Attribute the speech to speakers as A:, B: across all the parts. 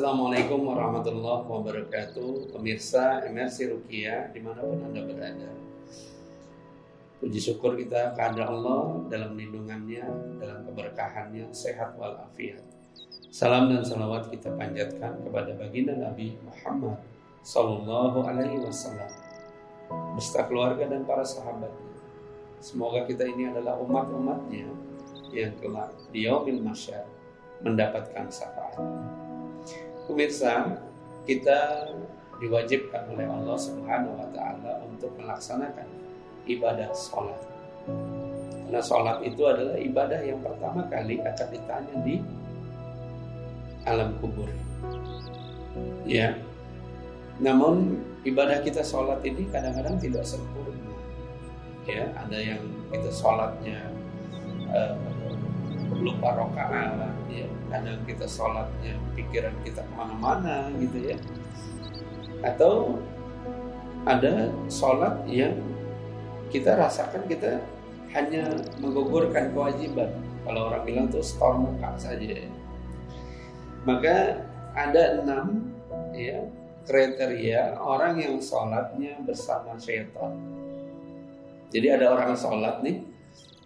A: Assalamualaikum warahmatullahi wabarakatuh Pemirsa MRC Rukia di mana pun Anda berada Puji syukur kita kepada Allah dalam lindungannya, dalam keberkahannya, sehat walafiat. Salam dan salawat kita panjatkan kepada baginda Nabi Muhammad Sallallahu Alaihi Wasallam beserta keluarga dan para sahabatnya. Semoga kita ini adalah umat-umatnya yang kelak di yaumil masyar mendapatkan syafaat. Pemirsa, kita diwajibkan oleh Allah Subhanahu wa taala untuk melaksanakan ibadah sholat. Karena sholat itu adalah ibadah yang pertama kali akan ditanya di alam kubur. Ya. Namun ibadah kita sholat ini kadang-kadang tidak sempurna. Ya, ada yang kita sholatnya lupa rokaat, ya. Kadang kita sholatnya pikiran kita ke mana-mana gitu ya. Atau ada sholat yang kita rasakan kita hanya menggugurkan kewajiban. Kalau orang bilang tuh store muka saja. Maka ada enam ya kriteria orang yang sholatnya bersama syaitan. Jadi ada orang sholat nih,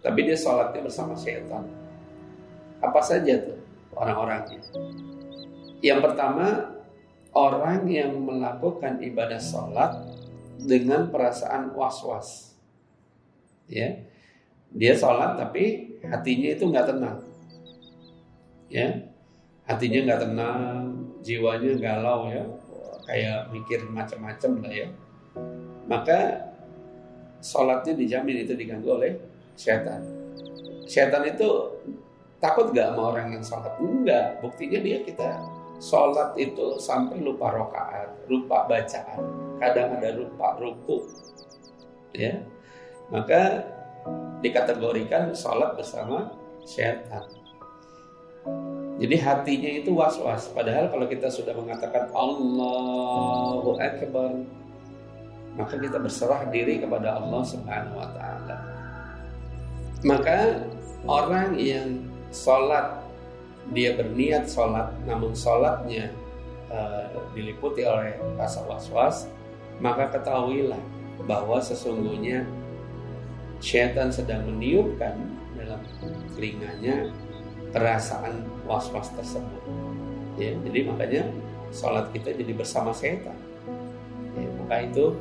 A: tapi dia sholatnya bersama syaitan. Apa saja tuh orang-orangnya? Yang pertama, orang yang melakukan ibadah sholat dengan perasaan was-was. Ya dia sholat tapi hatinya itu nggak tenang. Ya hatinya nggak tenang jiwanya galau ya kayak mikir macam-macam lah ya. Maka sholatnya dijamin itu diganggu oleh setan setan itu takut gak sama orang yang sholat enggak buktinya dia kita sholat itu sampai lupa rokaat lupa bacaan kadang ada lupa ruku ya maka dikategorikan sholat bersama setan. Jadi hatinya itu was-was. Padahal kalau kita sudah mengatakan Allahu Akbar, maka kita berserah diri kepada Allah Subhanahu wa taala. Maka orang yang sholat dia berniat sholat namun sholatnya uh, diliputi oleh rasa was-was maka ketahuilah bahwa sesungguhnya syaitan sedang meniupkan dalam telinganya perasaan was-was tersebut. Ya, jadi makanya sholat kita jadi bersama setan. Ya, maka itu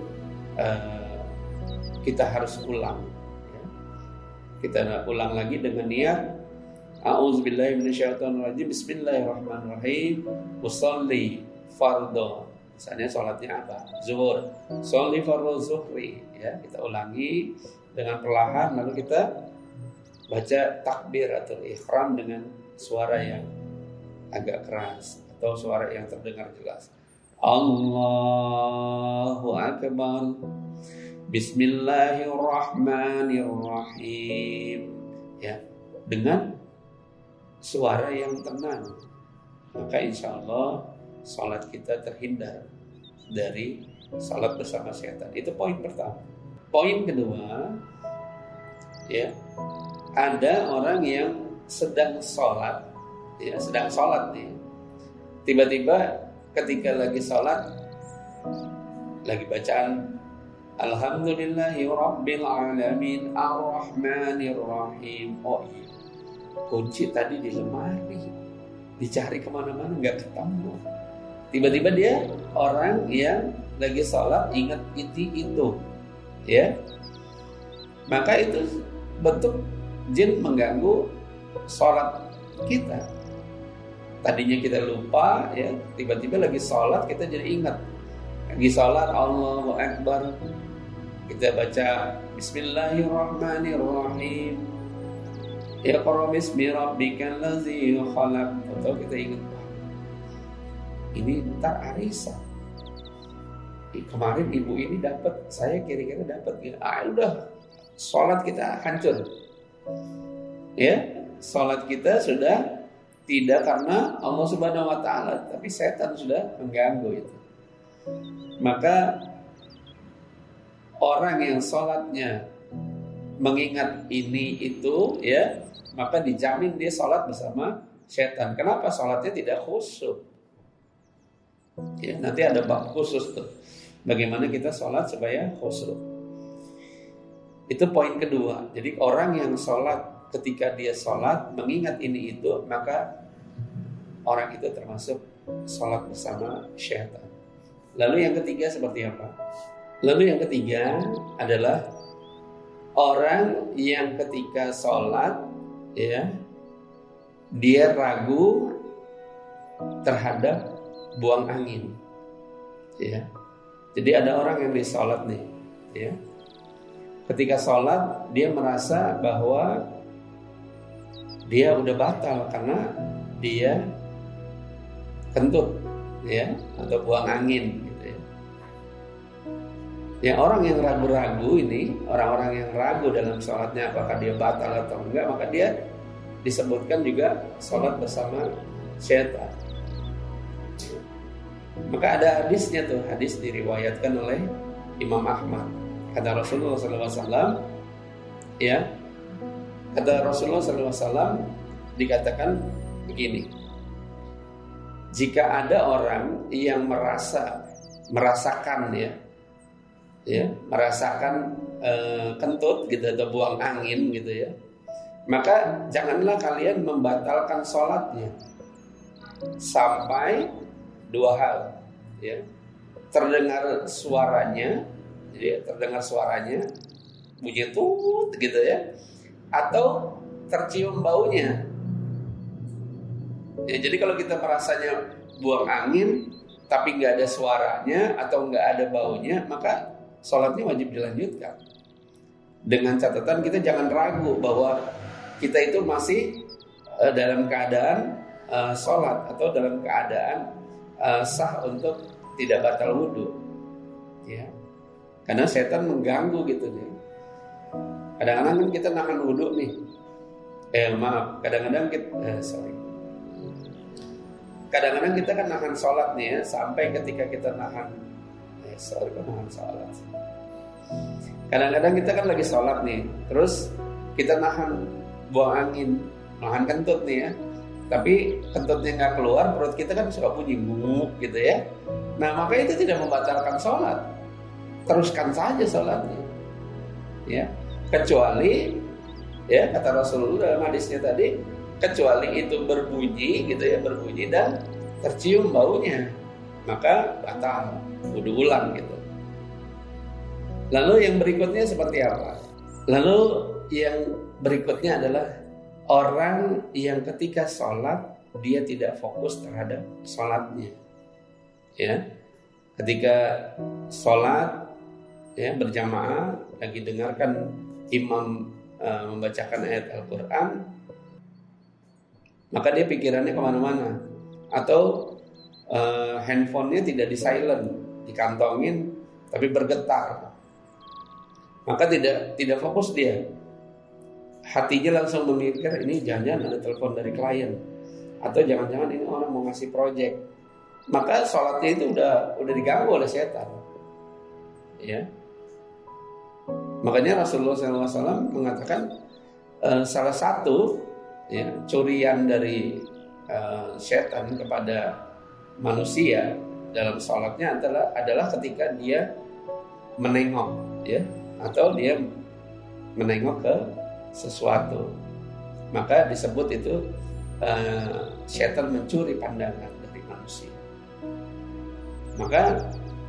A: uh, kita harus ulang. Ya. Kita ulang lagi dengan niat A'udzubillahiminasyaitonirrajim Bismillahirrahmanirrahim Usalli fardo Misalnya sholatnya apa? Zuhur Sholli fardo zuhri ya, Kita ulangi dengan perlahan lalu kita baca takbir atau ikhram dengan suara yang agak keras atau suara yang terdengar jelas. Allahu akbar. Bismillahirrahmanirrahim. Ya, dengan suara yang tenang. Maka insya Allah salat kita terhindar dari salat bersama setan. Itu poin pertama. Poin kedua, ya ada orang yang sedang sholat, ya sedang sholat nih. Tiba-tiba ketika lagi sholat, lagi bacaan Alhamdulillahi Rabbil Alamin Ar-Rahmanir Rahim Oh iya Kunci tadi di lemari. Dicari ke mana-mana nggak ketemu. Tiba-tiba dia orang yang lagi sholat ingat itu itu. Ya. Maka itu bentuk jin mengganggu sholat kita. Tadinya kita lupa ya tiba-tiba lagi sholat kita jadi ingat. Lagi sholat Allahu Akbar. Kita baca Bismillahirrahmanirrahim Iqra bismi rabbikal ladzi khalaq atau kita ingat ini ntar arisan kemarin ibu ini dapat, saya kira-kira dapat gitu. Ah udah, sholat kita hancur. Ya, sholat kita sudah tidak karena Allah Subhanahu Wa Taala, tapi setan sudah mengganggu itu. Maka orang yang sholatnya mengingat ini itu, ya, maka dijamin dia sholat bersama setan. Kenapa sholatnya tidak khusyuk? Ya, nanti ada bab khusus tuh. Bagaimana kita sholat supaya khusyuk. Itu poin kedua. Jadi orang yang sholat ketika dia sholat mengingat ini itu maka orang itu termasuk sholat bersama syaitan. Lalu yang ketiga seperti apa? Lalu yang ketiga adalah orang yang ketika sholat ya. Dia ragu terhadap buang angin. Ya. Jadi ada orang yang di sholat nih ya. Ketika sholat dia merasa bahwa dia udah batal karena dia kentut ya atau buang angin Ya orang yang ragu-ragu ini, orang-orang yang ragu dalam sholatnya apakah dia batal atau enggak, maka dia disebutkan juga sholat bersama syaitan. Maka ada hadisnya tuh, hadis diriwayatkan oleh Imam Ahmad. Kata Rasulullah SAW, ya, kata Rasulullah SAW dikatakan begini, jika ada orang yang merasa merasakan ya ya merasakan e, kentut gitu atau buang angin gitu ya. Maka janganlah kalian membatalkan sholatnya. Sampai dua hal ya. Terdengar suaranya jadi terdengar suaranya bunyi tut gitu ya. Atau tercium baunya. Ya jadi kalau kita merasanya buang angin tapi nggak ada suaranya atau nggak ada baunya maka sholatnya wajib dilanjutkan. Dengan catatan kita jangan ragu bahwa kita itu masih uh, dalam keadaan uh, sholat atau dalam keadaan uh, sah untuk tidak batal wudhu. Ya. Karena setan mengganggu gitu nih. Kadang-kadang kan kita nahan wudhu nih. Eh maaf, kadang-kadang kita eh, sorry. Kadang-kadang kita kan nahan sholat nih ya, sampai ketika kita nahan kok nahan sholat. Kadang-kadang kita kan lagi sholat nih, terus kita nahan buang angin, nahan kentut nih ya. Tapi kentutnya nggak keluar, perut kita kan suka bunyi nguk gitu ya. Nah maka itu tidak membatalkan sholat. Teruskan saja sholatnya. Ya, kecuali ya kata Rasulullah dalam hadisnya tadi, kecuali itu berbunyi gitu ya, berbunyi dan tercium baunya, maka batal, wudhu ulang gitu. Lalu yang berikutnya seperti apa? Lalu yang berikutnya adalah orang yang ketika sholat dia tidak fokus terhadap sholatnya. Ya, ketika sholat ya berjamaah lagi dengarkan imam uh, membacakan ayat Al-Quran, maka dia pikirannya ke mana-mana atau uh, handphonenya tidak di silent, dikantongin tapi bergetar. Maka tidak tidak fokus dia. Hatinya langsung memikir ini jangan-jangan ada telepon dari klien. Atau jangan-jangan ini orang mau ngasih project. Maka sholatnya itu udah udah diganggu oleh setan. Ya. Makanya Rasulullah SAW mengatakan uh, salah satu ya curian dari uh, setan kepada manusia dalam sholatnya adalah adalah ketika dia menengok ya atau dia menengok ke sesuatu. Maka disebut itu uh, setan mencuri pandangan dari manusia. Maka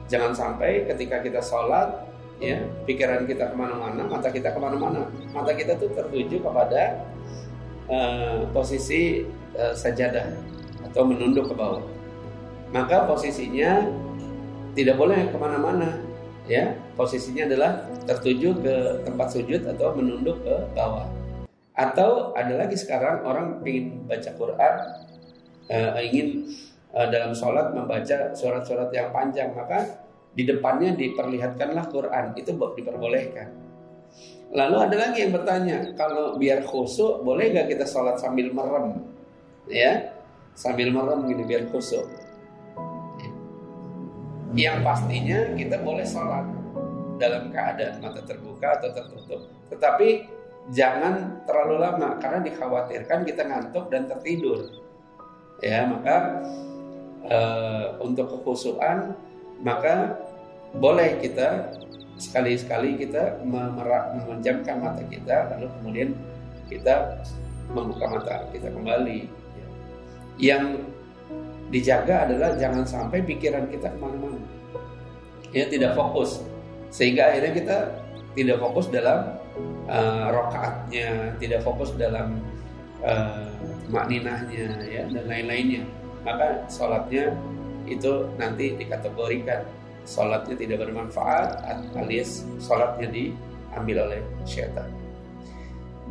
A: jangan sampai ketika kita sholat ya pikiran kita ke mana-mana mata kita ke mana-mana mata kita tuh tertuju kepada uh, posisi uh, sajadah atau menunduk ke bawah maka posisinya tidak boleh ke mana-mana ya. Posisinya adalah tertuju ke tempat sujud atau menunduk ke bawah. Atau ada lagi sekarang orang ingin baca Quran uh, ingin uh, dalam sholat membaca surat-surat yang panjang maka di depannya diperlihatkanlah Quran. Itu diperbolehkan. Lalu ada lagi yang bertanya kalau biar khusyuk boleh gak kita sholat sambil merem? Ya sambil merem gini biar khusyuk yang pastinya kita boleh sholat dalam keadaan mata terbuka atau tertutup. Tetapi jangan terlalu lama karena dikhawatirkan kita ngantuk dan tertidur. Ya, maka uh, untuk kekhusyuan maka boleh kita sekali-sekali kita mata kita lalu kemudian kita membuka mata kita kembali yang dijaga adalah jangan sampai pikiran kita ke mana-mana. Ya tidak fokus. Sehingga akhirnya kita tidak fokus dalam uh, rokaatnya tidak fokus dalam uh, makninahnya ya dan lain-lainnya. Maka sholatnya itu nanti dikategorikan. Sholatnya tidak bermanfaat alias sholatnya diambil oleh syaitan.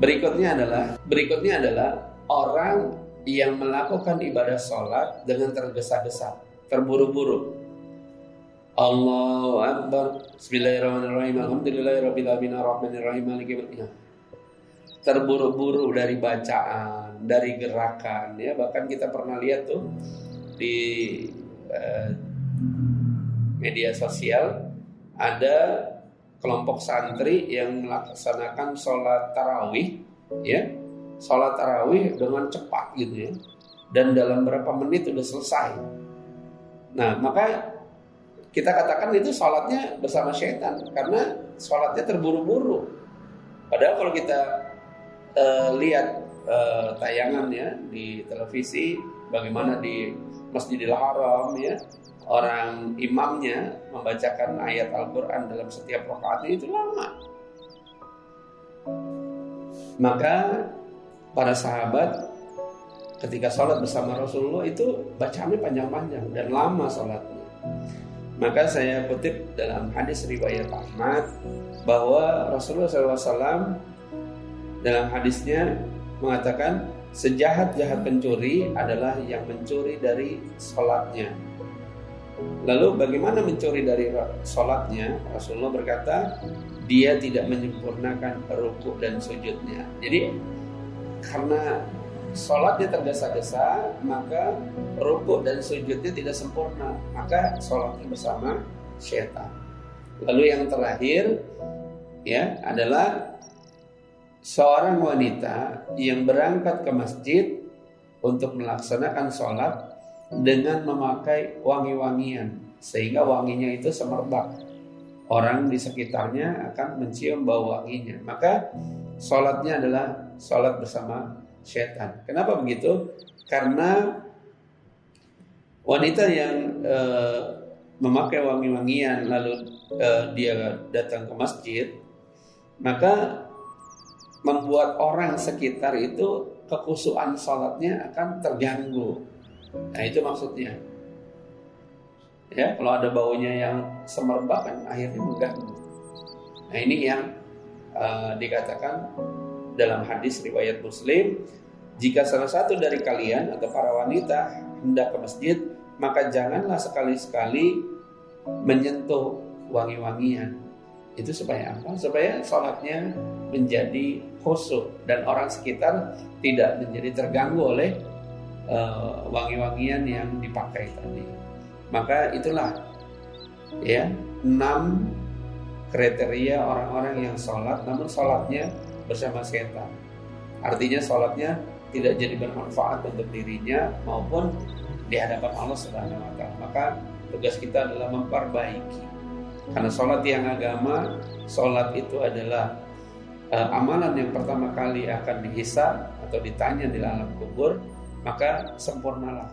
A: Berikutnya adalah berikutnya adalah orang yang melakukan ibadah sholat dengan tergesa-gesa, terburu-buru. Allahu Akbar. Bismillahirrahmanirrahim. Alhamdulillahirrahmanirrahim Alhamdulillahirrahmanirrahim Terburu-buru dari bacaan Dari gerakan ya. Bahkan kita pernah lihat tuh Di eh, media sosial ada kelompok santri yang melaksanakan sholat tarawih ya sholat tarawih dengan cepat gitu ya. Dan dalam berapa menit udah selesai. Nah maka kita katakan itu sholatnya bersama syaitan. Karena sholatnya terburu-buru. Padahal kalau kita uh, lihat uh, tayangannya di televisi bagaimana di Masjidil Haram ya orang imamnya membacakan ayat Al-Quran dalam setiap rakaat itu lama. Maka para sahabat ketika sholat bersama Rasulullah itu bacaannya panjang-panjang dan lama sholatnya. Maka saya kutip dalam hadis riwayat Ahmad bahwa Rasulullah SAW dalam hadisnya mengatakan sejahat-jahat pencuri adalah yang mencuri dari sholatnya Lalu bagaimana mencuri dari sholatnya? Rasulullah berkata, dia tidak menyempurnakan ruku dan sujudnya. Jadi karena sholatnya tergesa-gesa, maka ruku dan sujudnya tidak sempurna. Maka sholatnya bersama syaitan. Lalu yang terakhir ya adalah seorang wanita yang berangkat ke masjid untuk melaksanakan sholat dengan memakai wangi-wangian sehingga wanginya itu semerbak. Orang di sekitarnya akan mencium bau wanginya. Maka sholatnya adalah sholat bersama setan. Kenapa begitu? Karena wanita yang e, memakai wangi-wangian lalu e, dia datang ke masjid, maka membuat orang sekitar itu kekusuhan sholatnya akan terganggu Nah itu maksudnya. Ya, kalau ada baunya yang semerbak kan akhirnya mengganggu. Nah ini yang uh, dikatakan dalam hadis riwayat Muslim, jika salah satu dari kalian atau para wanita hendak ke masjid, maka janganlah sekali-sekali menyentuh wangi-wangian. Itu supaya apa? Supaya sholatnya menjadi khusyuk dan orang sekitar tidak menjadi terganggu oleh uh, wangi-wangian yang dipakai tadi. Maka itulah ya enam kriteria orang-orang yang sholat namun sholatnya bersama setan. Artinya sholatnya tidak jadi bermanfaat untuk dirinya maupun di hadapan Allah Subhanahu wa taala. Maka tugas kita adalah memperbaiki. Karena sholat yang agama, sholat itu adalah uh, amalan yang pertama kali akan dihisap atau ditanya di alam kubur maka sempurnalah.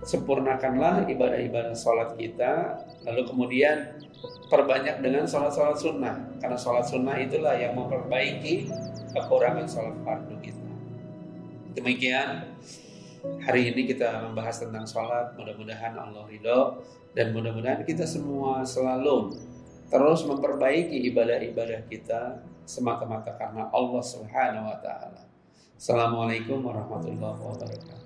A: Sempurnakanlah ibadah-ibadah sholat kita, lalu kemudian perbanyak dengan sholat-sholat sunnah. Karena sholat sunnah itulah yang memperbaiki kekurangan sholat fardu kita. Demikian hari ini kita membahas tentang sholat. Mudah-mudahan Allah ridho dan mudah-mudahan kita semua selalu terus memperbaiki ibadah-ibadah kita semata-mata karena Allah Subhanahu wa taala. Assalamualaikum warahmatullahi wabarakatuh.